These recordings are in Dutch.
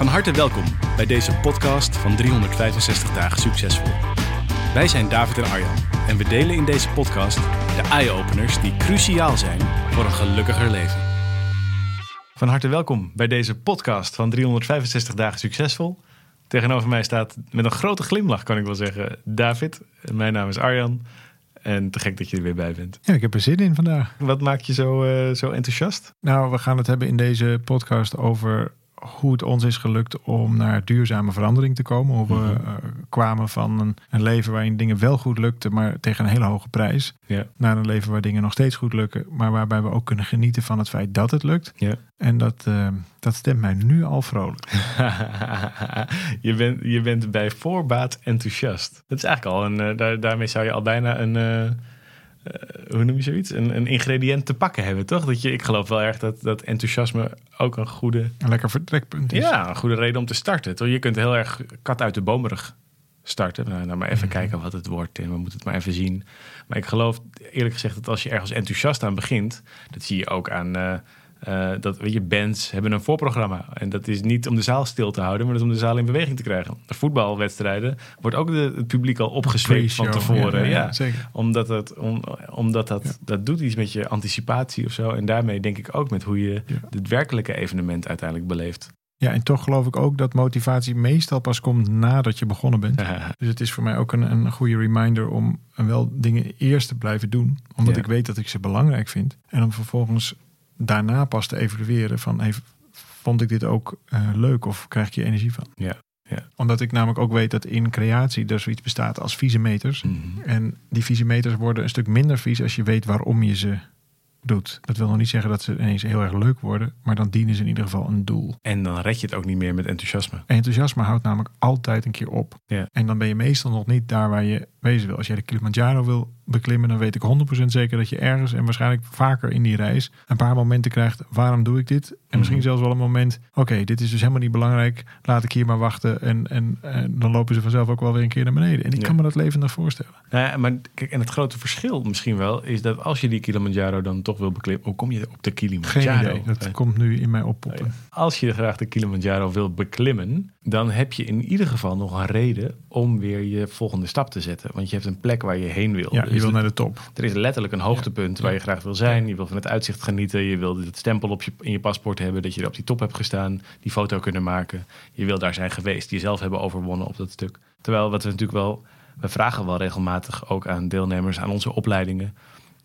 Van harte welkom bij deze podcast van 365 dagen succesvol. Wij zijn David en Arjan en we delen in deze podcast de eye-openers die cruciaal zijn voor een gelukkiger leven. Van harte welkom bij deze podcast van 365 dagen succesvol. Tegenover mij staat met een grote glimlach, kan ik wel zeggen, David. Mijn naam is Arjan en te gek dat je er weer bij bent. Ja, ik heb er zin in vandaag. Wat maakt je zo, eh, zo enthousiast? Nou, we gaan het hebben in deze podcast over hoe het ons is gelukt om naar duurzame verandering te komen. Hoe we Mhm. eh, kwamen van een, een leven waarin dingen wel goed lukten, maar tegen een hele hoge prijs. Naar een leven waar dingen nog steeds goed lukken, maar waarbij we ook kunnen genieten van het feit dat het lukt. En dat, eh, dat stemt mij nu al vrolijk. je, bent, je bent bij voorbaat enthousiast. Dat is eigenlijk al een. eh, daar, daarmee zou je al bijna een. Eh, hoe noem je zoiets? Een, een ingrediënt te pakken hebben, toch? Dat je, ik geloof wel erg dat, dat enthousiasme ook een goede, Een lekker vertrekpunt is. ja, een goede reden om te starten. Toch? Je kunt heel erg kat uit de bomerig starten. Nou, nou maar even Mhm. kijken wat het wordt en we moeten het maar even zien. Maar ik geloof eerlijk gezegd dat als je ergens enthousiast aan begint, dat zie je ook aan. eh, eh, dat weet je, bands hebben een voorprogramma. En dat is niet om de zaal stil te houden, maar dat is om de zaal in beweging te krijgen. De voetbalwedstrijden wordt ook de, het publiek al opgezweept van tevoren. Ja, ja, zeker. Omdat, het, om, omdat dat, dat doet iets met je anticipatie of zo. En daarmee denk ik ook met hoe je het werkelijke evenement uiteindelijk beleeft. Ja, en toch geloof ik ook dat motivatie meestal pas komt nadat je begonnen bent. Dus het is voor mij ook een, een goede reminder om wel dingen eerst te blijven doen. Omdat Ja. ik weet dat ik ze belangrijk vind. En om vervolgens daarna pas te evalueren van... Hey, vond ik dit ook eh, leuk of krijg ik hier energie van? Ja, ja. Omdat ik namelijk ook weet dat in creatie er zoiets bestaat als vieze meters. Mhm. En die vieze meters worden een stuk minder vies als je weet waarom je ze doet. Dat wil nog niet zeggen dat ze ineens heel erg leuk worden. Maar dan dienen ze in ieder geval een doel. En dan red je het ook niet meer met enthousiasme. Enthousiasme houdt namelijk altijd een keer op. Ja. En dan ben je meestal nog niet daar waar je wezen wil. Als jij de Kilimanjaro wil beklimmen, dan weet ik 100% zeker dat je ergens en waarschijnlijk vaker in die reis een paar momenten krijgt. Waarom doe ik dit? En misschien Mhm. zelfs wel een moment. Oké, dit is dus helemaal niet belangrijk. Laat ik hier maar wachten. En, en, en dan lopen ze vanzelf ook wel weer een keer naar beneden. En ik Ja. kan me dat levendig voorstellen. Nou ja, maar kijk, en het grote verschil misschien wel is dat als je die Kilimanjaro dan toch wil beklimmen, hoe kom je op de Geen Kilimanjaro? idee. Dat komt nu in mij oppoppen. Als je graag de Kilimanjaro wil beklimmen, dan heb je in ieder geval nog een reden om weer je volgende stap te zetten. Want je hebt een plek waar je heen wil. Ja, Dus je wil naar de top. Er is letterlijk een hoogtepunt Ja. waar je graag wil zijn. Je wil van het uitzicht genieten. Je wil het stempel op je, in je paspoort hebben dat je er op die top hebt gestaan. Die foto kunnen maken. Je wil daar zijn geweest. Jezelf hebben overwonnen op dat stuk. Terwijl wat we natuurlijk wel... We vragen wel regelmatig ook aan deelnemers aan onze opleidingen.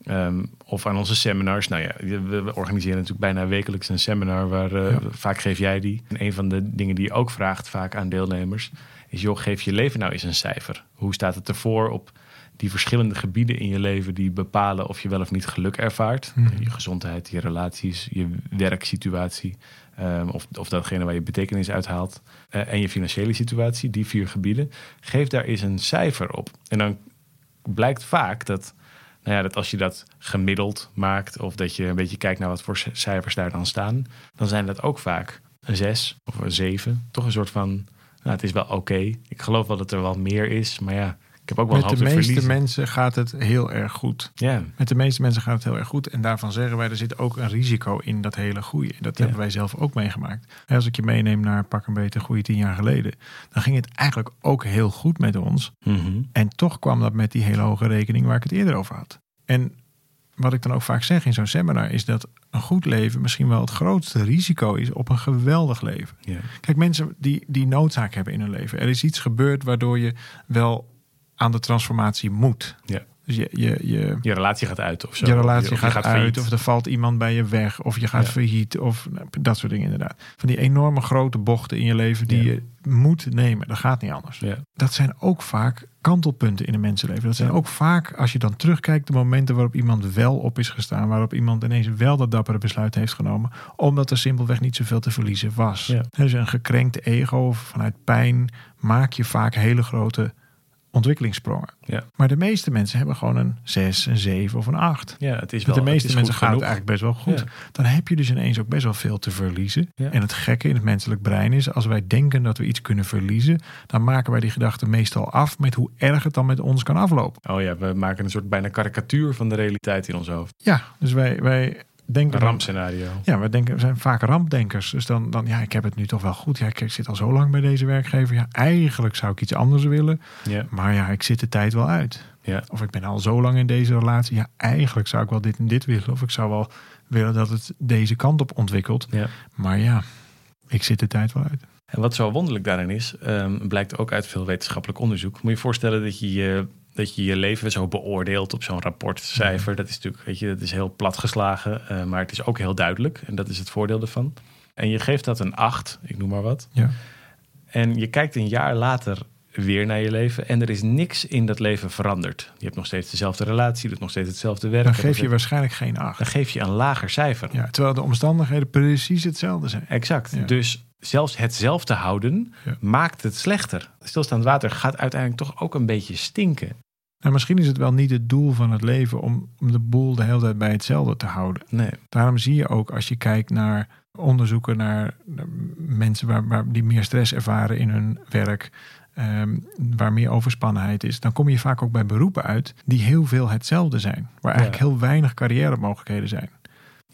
Ehm, of aan onze seminars. Nou ja, we, organiseren natuurlijk bijna wekelijks een seminar. Waar, eh, Ja. Vaak geef jij die. En een van de dingen die je ook vraagt vaak aan deelnemers... is joh, geef je leven nou eens een cijfer. Hoe staat het ervoor op die verschillende gebieden in je leven die bepalen of je wel of niet geluk ervaart. Mhm. Je gezondheid, je relaties, je werksituatie. ehm, of, of datgene waar je betekenis uithaalt. eh, en je financiële situatie, die vier gebieden. Geef daar eens een cijfer op. En dan blijkt vaak dat, nou ja, dat als je dat gemiddeld maakt. of dat je een beetje kijkt naar wat voor cijfers daar dan staan. dan zijn dat ook vaak een zes of een zeven. Toch een soort van. Nou, het is wel oké. Ik geloof wel dat er wel meer is. Maar ja, ik heb ook wel Met de te meeste verliezen. mensen gaat het heel erg goed. Ja, Met de meeste mensen gaat het heel erg goed. En daarvan zeggen wij, er zit ook een risico in dat hele goede. Dat hebben wij zelf ook meegemaakt. En als ik je meeneem naar pak een beetje goede tien jaar geleden. Dan ging het eigenlijk ook heel goed met ons. Mhm. En toch kwam dat met die hele hoge rekening waar ik het eerder over had. En wat ik dan ook vaak zeg in zo'n seminar is dat een goed leven misschien wel het grootste risico is op een geweldig leven. Kijk, mensen die, die noodzaak hebben in hun leven. Er is iets gebeurd waardoor je wel aan de transformatie moet. Ja. Dus je, je, je, Je relatie gaat uit of zo. je relatie Of je gaat, uit, of er valt iemand bij je weg, of je gaat Ja. failliet, of dat soort dingen inderdaad. Van die enorme grote bochten in je leven die Ja. je moet nemen. Dat gaat niet anders. Ja. Dat zijn ook vaak kantelpunten in een mensenleven. Dat zijn ook vaak, als je dan terugkijkt, de momenten waarop iemand wel op is gestaan, waarop iemand ineens wel dat dappere besluit heeft genomen, omdat er simpelweg niet zoveel te verliezen was. Dus een gekrenkte ego vanuit pijn maak je vaak hele grote ontwikkelingssprongen. Ja. Maar de meeste mensen hebben gewoon een 6, een 7 of een 8. ja, het is Met wel de meeste mensen gaat het eigenlijk best wel goed. Ja. Dan heb je dus ineens ook best wel veel te verliezen. Ja. En het gekke in het menselijk brein is, als wij denken dat we iets kunnen verliezen, dan maken wij die gedachte meestal af met hoe erg het dan met ons kan aflopen. Oh ja, we maken een soort bijna karikatuur van de realiteit in ons hoofd. Ja, dus wij, wij denken. Een dan- rampscenario. Ja, we denken, we zijn vaak rampdenkers. Dus dan, dan, ja, ik heb het nu toch wel goed. Ja, ik, ik zit al zo lang bij deze werkgever. Ja, eigenlijk zou ik iets anders willen. Ja, Maar ja, ik zit de tijd wel uit. ja. Of ik ben al zo lang in deze relatie. Ja, eigenlijk zou ik wel dit en dit willen. Of ik zou wel willen dat het deze kant op ontwikkelt. ja. Maar ja, ik zit de tijd wel uit. En wat zo wonderlijk daarin is, ehm, blijkt ook uit veel wetenschappelijk onderzoek. Moet je je voorstellen dat je je, dat je, je leven zo beoordeelt op zo'n rapportcijfer. Dat is natuurlijk, weet je, dat is heel platgeslagen, eh, maar het is ook heel duidelijk. En dat is het voordeel ervan. En je geeft dat een 8, ik noem maar wat. Ja. En je kijkt een jaar later weer naar je leven en er is niks in dat leven veranderd. Je hebt nog steeds dezelfde relatie, je doet nog steeds hetzelfde werk. Dan geef je waarschijnlijk geen acht. dan geef je een lager cijfer. Ja, terwijl de omstandigheden precies hetzelfde zijn. Exact. Ja. Dus zelfs hetzelfde houden Ja. maakt het slechter. Stilstaand water gaat uiteindelijk toch ook een beetje stinken. Nou, misschien is het wel niet het doel van het leven om, om de boel de hele tijd bij hetzelfde te houden. Nee. Daarom zie je ook als je kijkt naar onderzoeken naar, mensen waar, waar die meer stress ervaren in hun werk, ehm, waar meer overspannenheid is, dan kom je vaak ook bij beroepen uit die heel veel hetzelfde zijn. Waar eigenlijk Ja. heel weinig carrière-mogelijkheden zijn.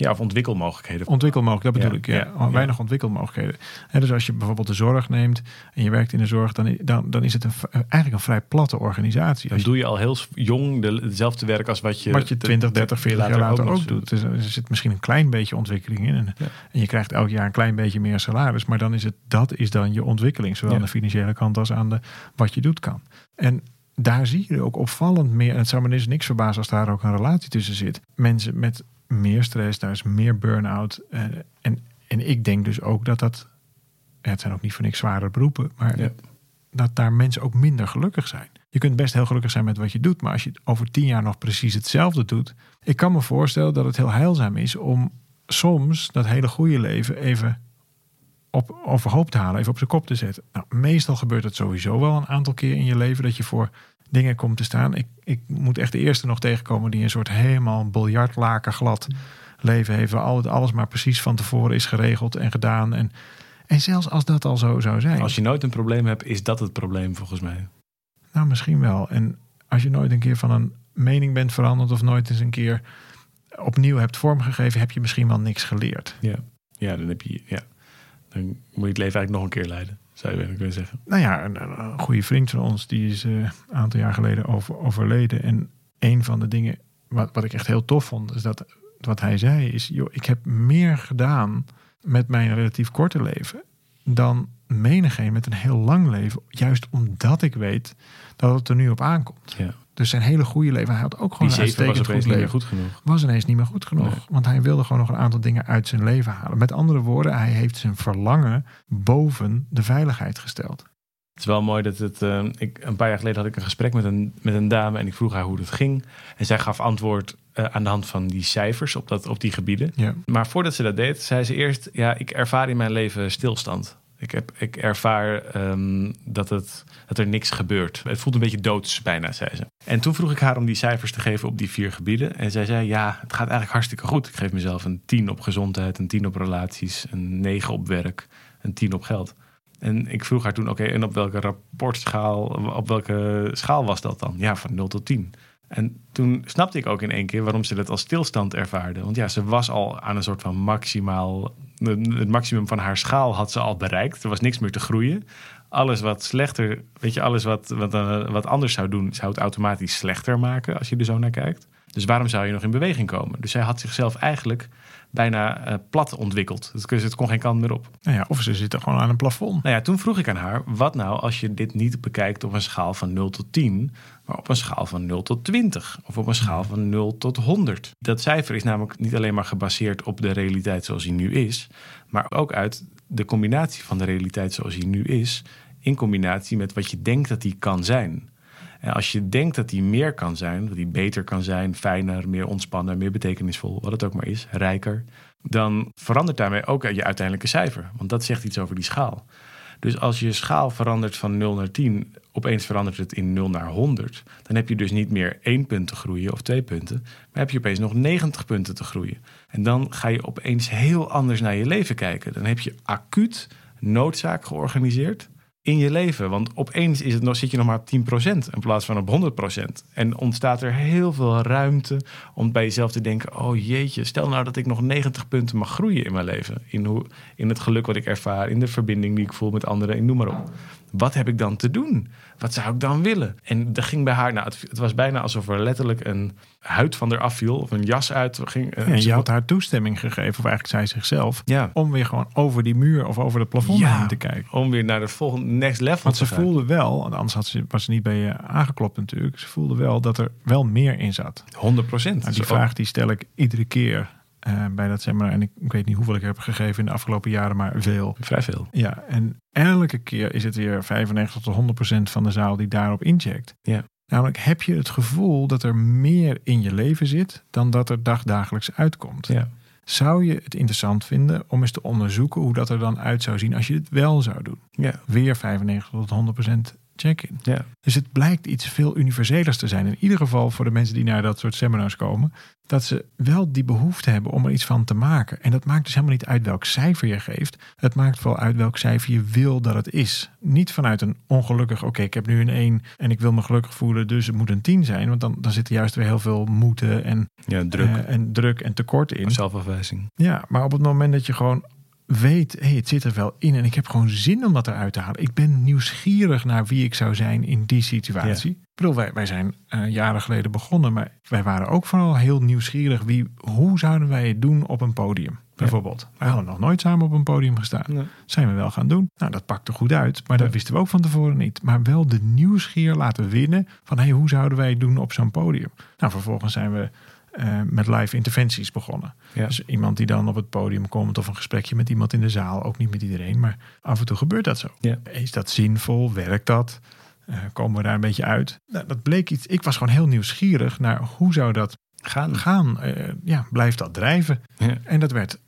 Ja, of ontwikkelmogelijkheden. Ontwikkelmogelijkheden, dat bedoel Ja, ik. Ja. ja, Weinig ontwikkelmogelijkheden. Hè, dus als je bijvoorbeeld de zorg neemt en je werkt in de zorg, dan, dan, dan is het een, eigenlijk een vrij platte organisatie. Dan Als je, doe je al heel jong de, hetzelfde werk als wat je... wat je 20, 30, 40 jaar later ook doet. Dus er zit misschien een klein beetje ontwikkeling in. En, Ja. en je krijgt elk jaar een klein beetje meer salaris. Maar dan is het, dat is dan je ontwikkeling. Zowel Ja. aan de financiële kant als aan de wat je doet kan. En daar zie je ook opvallend meer. En het zou me dus niks verbazen als daar ook een relatie tussen zit. Mensen met meer stress, daar is meer burn-out. eh, en, en ik denk dus ook dat dat. Het zijn ook niet voor niks zware beroepen. Maar Ja. dat daar mensen ook minder gelukkig zijn. Je kunt best heel gelukkig zijn met wat je doet. Maar als je over tien jaar nog precies hetzelfde doet. Ik kan me voorstellen dat het heel heilzaam is om soms dat hele goede leven even op, overhoop te halen, even op zijn kop te zetten. Nou, meestal gebeurt het sowieso wel een aantal keer in je leven dat je voor dingen komt te staan. Ik, ik moet echt de eerste nog tegenkomen die een soort helemaal biljartlaken glad leven heeft. Waar alles maar precies van tevoren is geregeld en gedaan. En, en zelfs als dat al zo zou zijn. Als je nooit een probleem hebt, is dat het probleem volgens mij. Nou, misschien wel. En als je nooit een keer van een mening bent veranderd of nooit eens een keer opnieuw hebt vormgegeven, heb je misschien wel niks geleerd. Ja, ja dan heb je... Ja. Dan moet je het leven eigenlijk nog een keer leiden, zou je kunnen zeggen. Nou ja, een, een goede vriend van ons, die is eh, een aantal jaar geleden over, overleden. En een van de dingen wat, wat ik echt heel tof vond, is dat wat hij zei is, joh, ik heb meer gedaan met mijn relatief korte leven dan menigeen met een heel lang leven. Juist omdat ik weet dat het er nu op aankomt. Ja. Dus zijn hele goede leven, hij had ook gewoon een was uitstekend opeens goed niet meer leven. goed genoeg. Was ineens niet meer goed genoeg. Nee. Want hij wilde gewoon nog een aantal dingen uit zijn leven halen. Met andere woorden, hij heeft zijn verlangen boven de veiligheid gesteld. Het is wel mooi dat het. eh, ik, een paar jaar geleden had ik een gesprek met een, met een dame en ik vroeg haar hoe het ging. En zij gaf antwoord eh, aan de hand van die cijfers op, dat, op die gebieden. Ja. Maar voordat ze dat deed, zei ze eerst: Ja, ik ervaar in mijn leven stilstand. Ik, heb, ik ervaar ehm, dat, het, dat er niks gebeurt. Het voelt een beetje doods bijna, zei ze. En toen vroeg ik haar om die cijfers te geven op die vier gebieden. En zij zei: Ja, het gaat eigenlijk hartstikke goed. Ik geef mezelf een 10 op gezondheid, een 10 op relaties, een 9 op werk, een 10 op geld. En ik vroeg haar toen, oké, en op welke rapportschaal, op welke schaal was dat dan? Ja, van 0 tot 10. En toen snapte ik ook in één keer waarom ze dat als stilstand ervaarde. Want ja, ze was al aan een soort van maximaal, het maximum van haar schaal had ze al bereikt. Er was niks meer te groeien. Alles wat slechter, weet je, alles wat, wat, eh, wat anders zou doen, zou het automatisch slechter maken als je er zo naar kijkt. Dus waarom zou je nog in beweging komen? Dus zij had zichzelf eigenlijk bijna uh, plat ontwikkeld. Het, het kon geen kant meer op. Nou ja, of ze zitten gewoon aan een plafond. Nou ja, toen vroeg ik aan haar, wat nou als je dit niet bekijkt op een schaal van 0 tot 10, maar op een schaal van 0 tot 20 of op een schaal van 0 tot 100. Dat cijfer is namelijk niet alleen maar gebaseerd op de realiteit zoals die nu is, maar ook uit de combinatie van de realiteit zoals die nu is, in combinatie met wat je denkt dat die kan zijn. En als je denkt dat die meer kan zijn, dat die beter kan zijn, fijner, meer ontspannen, meer betekenisvol, wat het ook maar is, rijker, dan verandert daarmee ook je uiteindelijke cijfer. Want dat zegt iets over die schaal. Dus als je schaal verandert van 0 naar 10, opeens verandert het in 0 naar 100, dan heb je dus niet meer één punt te groeien of twee punten, maar heb je opeens nog 90 punten te groeien. En dan ga je opeens heel anders naar je leven kijken. Dan heb je acuut noodzaak georganiseerd in je leven. Want opeens is het nog, zit je nog maar op 10% in plaats van op 100%. En ontstaat er heel veel ruimte om bij jezelf te denken: oh jeetje, stel nou dat ik nog 90 punten mag groeien in mijn leven. In, hoe, in het geluk wat ik ervaar, in de verbinding die ik voel met anderen, en noem maar op. Wat heb ik dan te doen? Wat zou ik dan willen? En dat ging bij haar, nou, het, was bijna alsof er letterlijk een huid van haar afviel of een jas uit ging. En je had haar toestemming gegeven, of eigenlijk zij zichzelf, ja. om weer gewoon over die muur of over het plafond ja, heen te kijken. Om weer naar de volgende next level Want ze voelde wel, anders had ze, was ze niet bij je aangeklopt natuurlijk, ze voelde wel dat er wel meer in zat. 100 procent. Nou, die vraag die stel ik iedere keer uh, bij dat seminar. En ik, ik, weet niet hoeveel ik heb gegeven in de afgelopen jaren, maar veel. Vrij veel. Ja, en elke keer is het weer 95 tot 100 procent van de zaal die daarop incheckt. Ja. Namelijk heb je het gevoel dat er meer in je leven zit dan dat er dagdagelijks uitkomt. Ja. Zou je het interessant vinden om eens te onderzoeken hoe dat er dan uit zou zien als je het wel zou doen? Ja. Weer 95 tot 100 procent check-in. Ja. Dus het blijkt iets veel universelers te zijn. In ieder geval voor de mensen die naar dat soort seminars komen. Dat ze wel die behoefte hebben om er iets van te maken. En dat maakt dus helemaal niet uit welk cijfer je geeft. Het maakt vooral uit welk cijfer je wil dat het is. Niet vanuit een ongelukkig, oké, ik heb nu een 1 en ik wil me gelukkig voelen, dus het moet een 10 zijn. Want dan, dan zit er juist weer heel veel moeten en, ja, druk. Uh, en druk en tekort in. Zelfafwijzing. Ja, maar op het moment dat je gewoon weet, hey, het zit er wel in en ik heb gewoon zin om dat eruit te halen. Ik ben nieuwsgierig naar wie ik zou zijn in die situatie. Ik bedoel, wij, wij zijn uh, jaren geleden begonnen, maar wij waren ook vooral heel nieuwsgierig. Wie, hoe zouden wij het doen op een podium? Bijvoorbeeld. Ja. Wij hadden nog nooit samen op een podium gestaan. Nee. Zijn we wel gaan doen. Nou, dat pakte goed uit, maar dat wisten we ook van tevoren niet. Maar wel de nieuwsgier laten winnen van hey, hoe zouden wij het doen op zo'n podium? Nou, vervolgens zijn we uh, met live interventies begonnen. Ja. Dus iemand die dan op het podium komt of een gesprekje met iemand in de zaal. Ook niet met iedereen, maar af en toe gebeurt dat zo. Ja. Is dat zinvol? Werkt dat? Uh, komen we daar een beetje uit? Nou, dat bleek iets. Ik was gewoon heel nieuwsgierig naar hoe zou dat gaan. gaan. Uh, ja, blijft dat drijven? Ja. En dat werd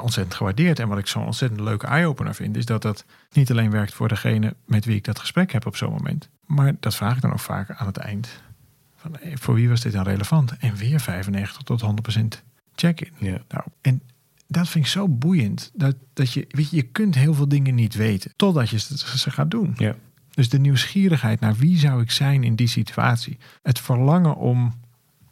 ontzettend gewaardeerd. En wat ik zo'n ontzettend leuke eye-opener vind, is dat dat niet alleen werkt voor degene met wie ik dat gesprek heb op zo'n moment. Maar dat vraag ik dan ook vaak aan het eind van, voor wie was dit dan relevant? En weer 95 tot 100% check-in. Ja. Nou, en dat vind ik zo boeiend. Dat, dat je, weet je, je kunt heel veel dingen niet weten. Totdat je ze gaat doen. Ja. Dus de nieuwsgierigheid naar wie zou ik zijn in die situatie. Het verlangen om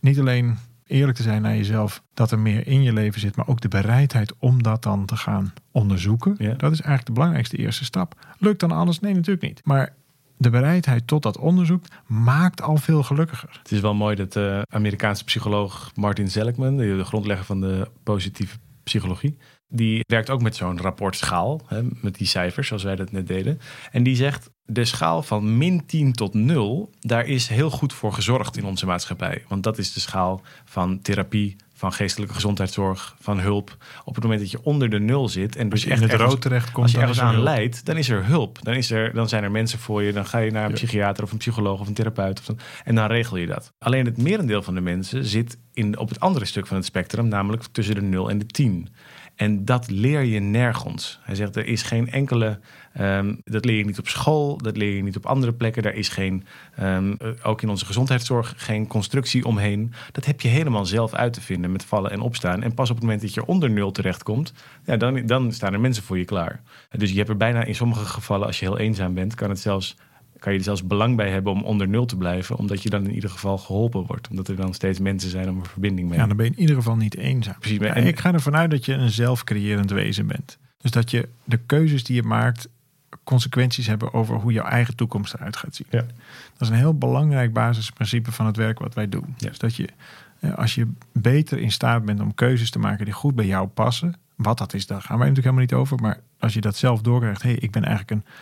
niet alleen eerlijk te zijn naar jezelf. Dat er meer in je leven zit. Maar ook de bereidheid om dat dan te gaan onderzoeken. Ja. Dat is eigenlijk de belangrijkste eerste stap. Lukt dan alles? Nee, natuurlijk niet. Maar de bereidheid tot dat onderzoek maakt al veel gelukkiger. Het is wel mooi dat de Amerikaanse psycholoog Martin Seligman, de grondlegger van de positieve psychologie, die werkt ook met zo'n rapportschaal, hè, met die cijfers, zoals wij dat net deden. En die zegt, de schaal van min 10 tot 0, daar is heel goed voor gezorgd in onze maatschappij. Want dat is de schaal van therapie, van geestelijke gezondheidszorg, van hulp. Op het moment dat je onder de nul zit en dus je echt in het rood terecht komt, als je ergens aan leidt, dan is er hulp. Dan, is er, dan zijn er mensen voor je. Dan ga je naar een psychiater of een psycholoog of een therapeut. Of dan, en dan regel je dat. Alleen het merendeel van de mensen zit in, op het andere stuk van het spectrum, namelijk tussen de 0 en de 10. En dat leer je nergens. Hij zegt, er is geen enkele... Um, dat leer je niet op school, dat leer je niet op andere plekken. Daar is geen, um, ook in onze gezondheidszorg, geen constructie omheen. Dat heb je helemaal zelf uit te vinden met vallen en opstaan. En pas op het moment dat je onder nul terechtkomt, ja, dan, dan staan er mensen voor je klaar. Dus je hebt er bijna in sommige gevallen, als je heel eenzaam bent, kan het zelfs kan je er zelfs belang bij hebben om onder nul te blijven. Omdat je dan in ieder geval geholpen wordt. Omdat er dan steeds mensen zijn om een verbinding mee. Ja, dan ben je in ieder geval niet eenzaam. Precies. Ja, en ik ga ervan uit dat je een zelfcreërend wezen bent. Dus dat je de keuzes die je maakt consequenties hebben over hoe jouw eigen toekomst eruit gaat zien. Ja. Dat is een heel belangrijk basisprincipe van het werk wat wij doen. Ja. Dus dat je Als je beter in staat bent om keuzes te maken die goed bij jou passen. Wat dat is, daar gaan wij natuurlijk helemaal niet over. Maar als je dat zelf doorkrijgt. Hé, hey, ik ben eigenlijk een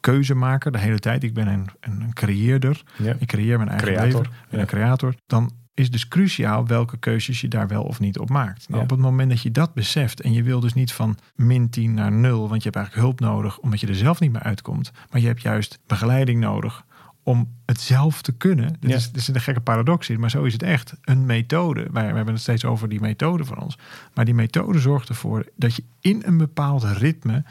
keuzemaker de hele tijd. Ik ben een, een, een creëerder. Ja. Ik creëer mijn eigen Creator, leven. Ja. een creator. Dan is dus cruciaal welke keuzes je daar wel of niet op maakt. Nou, Ja. Op het moment dat je dat beseft en je wil dus niet van min 10 naar 0, want je hebt eigenlijk hulp nodig omdat je er zelf niet meer uitkomt. Maar je hebt juist begeleiding nodig om het zelf te kunnen. Dit Ja. is, dit is een gekke paradox in, maar zo is het echt. Een methode. Wij, we hebben het steeds over die methode van ons. Maar die methode zorgt ervoor dat je in een bepaald ritme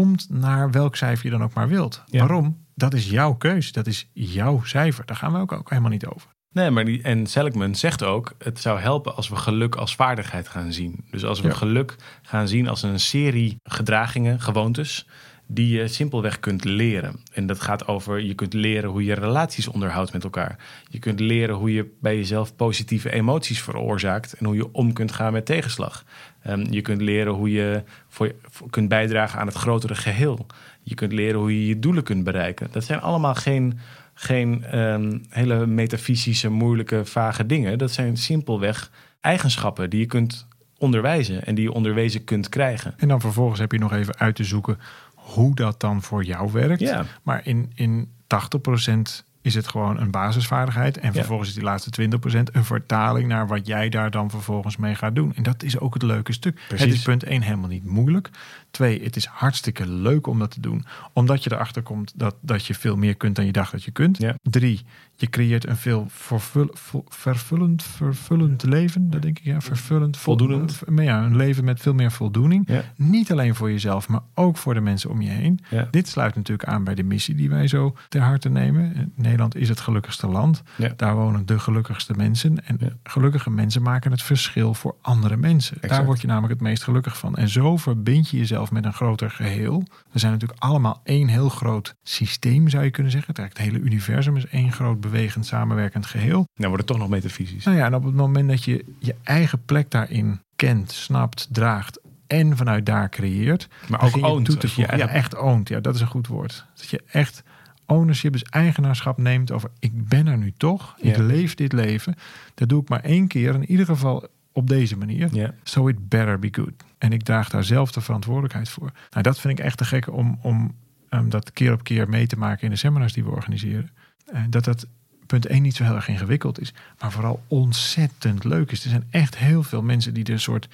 komt naar welk cijfer je dan ook maar wilt. Ja. Waarom? Dat is jouw keus. Dat is jouw cijfer. Daar gaan we ook, ook helemaal niet over. Nee, maar die, en Seligman zegt ook: het zou helpen als we geluk als vaardigheid gaan zien. Dus als we Ja. geluk gaan zien als een serie gedragingen, gewoontes, die je simpelweg kunt leren. En dat gaat over: je kunt leren hoe je relaties onderhoudt met elkaar. Je kunt leren hoe je bij jezelf positieve emoties veroorzaakt en hoe je om kunt gaan met tegenslag. Ehm, je kunt leren hoe je voor, kunt bijdragen aan het grotere geheel. Je kunt leren hoe je je doelen kunt bereiken. Dat zijn allemaal geen geen ehm, hele metafysische, moeilijke, vage dingen. Dat zijn simpelweg eigenschappen die je kunt onderwijzen en die je onderwezen kunt krijgen. En dan vervolgens heb je nog even uit te zoeken hoe dat dan voor jou werkt. Ja. Maar in, in 80% is het gewoon een basisvaardigheid. En vervolgens is die laatste 20% een vertaling naar wat jij daar dan vervolgens mee gaat doen. En dat is ook het leuke stuk. Precies. Het is punt 1 helemaal niet moeilijk. Twee, het is hartstikke leuk om dat te doen. Omdat je erachter komt dat, dat je veel meer kunt dan je dacht dat je kunt. Ja. Drie, je creëert een veel vervul, vervullend, vervullend leven. Dat denk ik, ja. Vervullend. vol- Voldoenend. Maar ja, een leven met veel meer voldoening. Ja. Niet alleen voor jezelf, maar ook voor de mensen om je heen. Ja. Dit sluit natuurlijk aan bij de missie die wij zo ter harte nemen. Nederland is het gelukkigste land. Ja. Daar wonen de gelukkigste mensen. En Ja. gelukkige mensen maken het verschil voor andere mensen. Daar word je namelijk het meest gelukkig van. En zo verbind je jezelf met een groter geheel. We zijn natuurlijk allemaal één heel groot systeem, zou je kunnen zeggen. Het hele universum is één groot bewegend, samenwerkend geheel. Nou wordt het toch nog metafysisch. Nou ja, en op het moment dat je je eigen plek daarin kent, snapt, draagt en vanuit daar creëert. Maar ook je oont. je je. Ja, echt oont. Ja, dat is een goed woord. Dat je echt ownership, dus eigenaarschap neemt over ik ben er nu toch. Ik leef dit leven. Dat doe ik maar één keer. In ieder geval op deze manier. So it better be good. En ik draag daar zelf de verantwoordelijkheid voor. Nou, dat vind ik echt te gek om, om um, dat keer op keer mee te maken in de seminars die we organiseren. Uh, dat dat punt 1 niet zo heel erg ingewikkeld is, maar vooral ontzettend leuk is. Er zijn echt heel veel mensen die er een soort,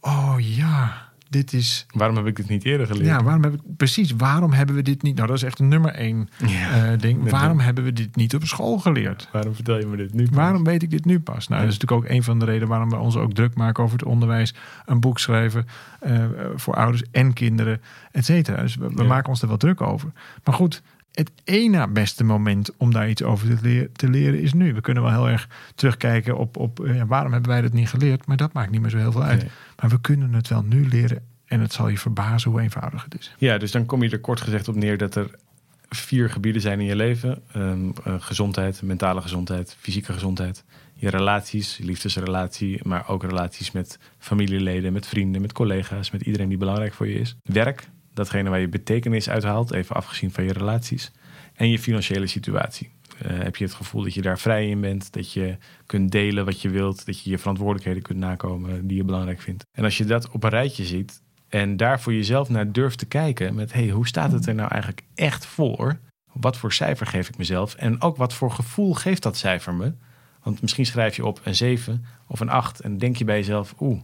oh ja, dit is, Waarom heb ik dit niet eerder geleerd? ja, waarom heb ik, precies, waarom hebben we dit niet? Nou, dat is echt een nummer één Ja. uh, ding. Waarom hebben we dit niet op school geleerd? Waarom vertel je me dit nu? Waarom weet ik dit nu pas? Nou, Ja. dat is natuurlijk ook een van de redenen waarom we ons ook druk maken over het onderwijs. Een boek schrijven eh, voor ouders en kinderen, et cetera. Dus we, we Ja. maken ons er wel druk over. Maar goed, het ene beste moment om daar iets over te, leer- te leren is nu. We kunnen wel heel erg terugkijken op, op eh, ja, waarom hebben wij dat niet geleerd. Maar dat maakt niet meer zo heel veel uit. Nee. Maar we kunnen het wel nu leren. En het zal je verbazen hoe eenvoudig het is. Ja, dus dan kom je er kort gezegd op neer dat er vier gebieden zijn in je leven: Ehm, eh, gezondheid, mentale gezondheid, fysieke gezondheid, je relaties, je liefdesrelatie, maar ook relaties met familieleden, met vrienden, met collega's, met iedereen die belangrijk voor je is. Werk, datgene waar je betekenis uithaalt, even afgezien van je relaties. En je financiële situatie. Eh, heb je het gevoel dat je daar vrij in bent, dat je kunt delen wat je wilt, dat je je verantwoordelijkheden kunt nakomen die je belangrijk vindt. En als je dat op een rijtje ziet, en daar voor jezelf naar durft te kijken met hey, hoe staat het er nou eigenlijk echt voor? Wat voor cijfer geef ik mezelf? En ook wat voor gevoel geeft dat cijfer me? Want misschien schrijf je op een 7 of een 8 en denk je bij jezelf, oeh,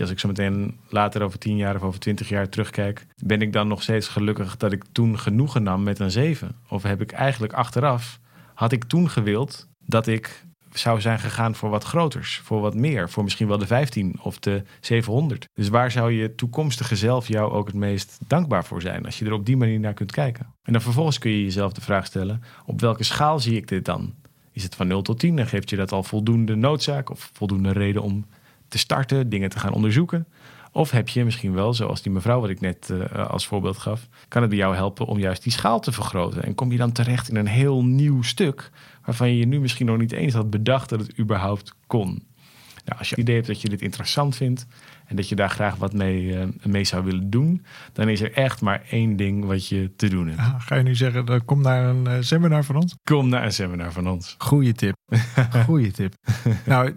als ik zo meteen later over 10 jaar of over 20 jaar terugkijk, ben ik dan nog steeds gelukkig dat ik toen genoegen nam met een 7? Of heb ik eigenlijk achteraf, had ik toen gewild dat ik zou zijn gegaan voor wat groters, voor wat meer, voor misschien wel de 15 of de 700. Dus waar zou je toekomstige zelf jou ook het meest dankbaar voor zijn als je er op die manier naar kunt kijken? En dan vervolgens kun je jezelf de vraag stellen: op welke schaal zie ik dit dan? Is het van 0 tot 10 en geeft je dat al voldoende noodzaak of voldoende reden om te starten, dingen te gaan onderzoeken? Of heb je misschien wel, zoals die mevrouw wat ik net uh, als voorbeeld gaf, kan het bij jou helpen om juist die schaal te vergroten? En kom je dan terecht in een heel nieuw stuk waarvan je nu misschien nog niet eens had bedacht dat het überhaupt kon? Nou, als je het idee hebt dat je dit interessant vindt en dat je daar graag wat mee, eh, mee zou willen doen, dan is er echt maar één ding wat je te doen hebt. Ah, ga je nu zeggen, dan kom naar een eh, seminar van ons? Kom naar een seminar van ons. Goeie tip. Goeie tip. nou, eh,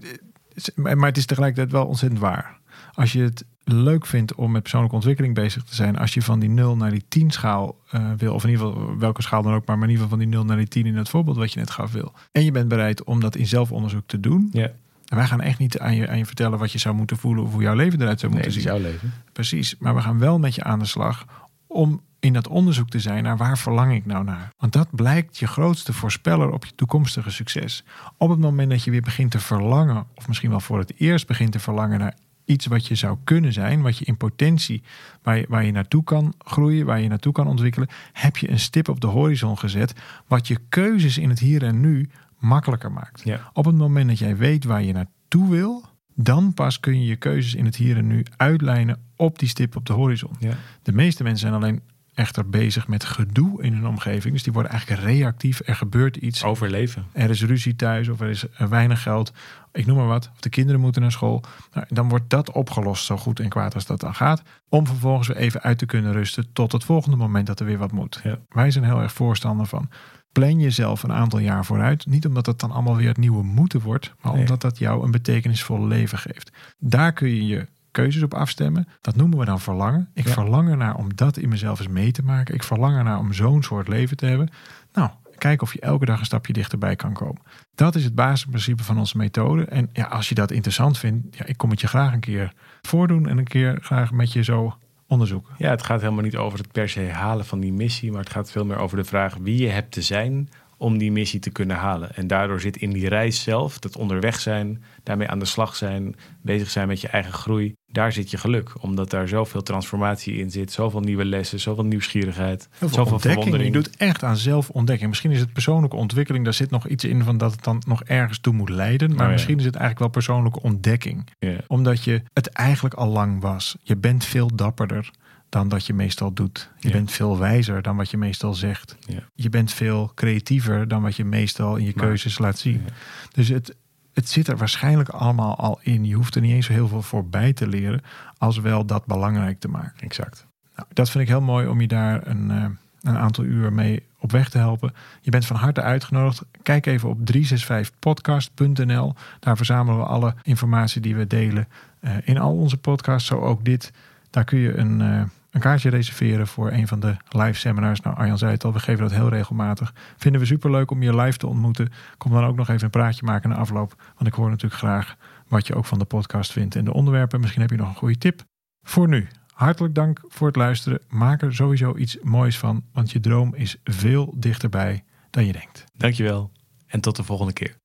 maar het is tegelijkertijd wel ontzettend waar. Als je het leuk vindt om met persoonlijke ontwikkeling bezig te zijn, als je van die 0 naar die 10 schaal uh, wil, of in ieder geval welke schaal dan ook, maar, in ieder geval van die 0 naar die 10 in het voorbeeld wat je net gaf wil. En je bent bereid om dat in zelfonderzoek te doen. Ja. En wij gaan echt niet aan je, aan je vertellen wat je zou moeten voelen of hoe jouw leven eruit zou moeten Nee, zien. jouw leven. Precies, maar we gaan wel met je aan de slag om in dat onderzoek te zijn naar waar verlang ik nou naar. Want dat blijkt je grootste voorspeller op je toekomstige succes. Op het moment dat je weer begint te verlangen, of misschien wel voor het eerst begint te verlangen naar iets wat je zou kunnen zijn, wat je in potentie, waar je, waar je naartoe kan groeien, waar je naartoe kan ontwikkelen, heb je een stip op de horizon gezet, wat je keuzes in het hier en nu makkelijker maakt. Ja. Op het moment dat jij weet waar je naartoe wil, dan pas kun je je keuzes in het hier en nu uitlijnen op die stip op de horizon. Ja. De meeste mensen zijn alleen echter bezig met gedoe in hun omgeving. Dus die worden eigenlijk reactief. Er gebeurt iets. Overleven. Er is ruzie thuis of er is eh, weinig geld. Ik noem maar wat. Of de kinderen moeten naar school. Nou, dan wordt dat opgelost zo goed en kwaad als dat dan gaat. Om vervolgens weer even uit te kunnen rusten tot het volgende moment dat er weer wat moet. Ja. Wij zijn heel erg voorstander van. Plan jezelf een aantal jaar vooruit. Niet omdat het dan allemaal weer het nieuwe moeten wordt. Maar Nee. omdat dat jou een betekenisvol leven geeft. Daar kun je je keuzes op afstemmen. Dat noemen we dan verlangen. Ik Ja. verlang ernaar om dat in mezelf eens mee te maken. Ik verlang ernaar om zo'n soort leven te hebben. Nou, kijk of je elke dag een stapje dichterbij kan komen. Dat is het basisprincipe van onze methode. En ja, als je dat interessant vindt, ja, ik kom het je graag een keer voordoen en een keer graag met je zo onderzoeken. Ja, het gaat helemaal niet over het per se halen van die missie, maar het gaat veel meer over de vraag wie je hebt te zijn om die missie te kunnen halen. En daardoor zit in die reis zelf, dat onderweg zijn, daarmee aan de slag zijn, bezig zijn met je eigen groei, daar zit je geluk. Omdat daar zoveel transformatie in zit, zoveel nieuwe lessen, zoveel nieuwsgierigheid, Heel veel zoveel ontdekking. Je verwondering. doet echt aan zelfontdekking. Misschien is het persoonlijke ontwikkeling, daar zit nog iets in van dat het dan nog ergens toe moet leiden. Maar Oh ja. misschien is het eigenlijk wel persoonlijke ontdekking. Omdat je het eigenlijk al lang was. Je bent veel dapperder dan dat je meestal doet. Je Ja. bent veel wijzer dan wat je meestal zegt. Ja. Je bent veel creatiever dan wat je meestal in je Maar- keuzes laat zien. Ja. Dus het, het zit er waarschijnlijk allemaal al in. Je hoeft er niet eens zo heel veel voor bij te leren, als wel dat belangrijk te maken. Exact. Nou, dat vind ik heel mooi om je daar een, eh, een aantal uur mee op weg te helpen. Je bent van harte uitgenodigd. Kijk even op 365podcast.nl. Daar verzamelen we alle informatie die we delen eh, in al onze podcasts, zo ook dit. Daar kun je een, eh, een kaartje reserveren voor een van de live seminars. Nou, Arjan zei het al, we geven dat heel regelmatig. Vinden we superleuk om je live te ontmoeten. Kom dan ook nog even een praatje maken na afloop. Want ik hoor natuurlijk graag wat je ook van de podcast vindt en de onderwerpen. Misschien heb je nog een goede tip. Voor nu, hartelijk dank voor het luisteren. Maak er sowieso iets moois van, want je droom is veel dichterbij dan je denkt. Dankjewel en tot de volgende keer.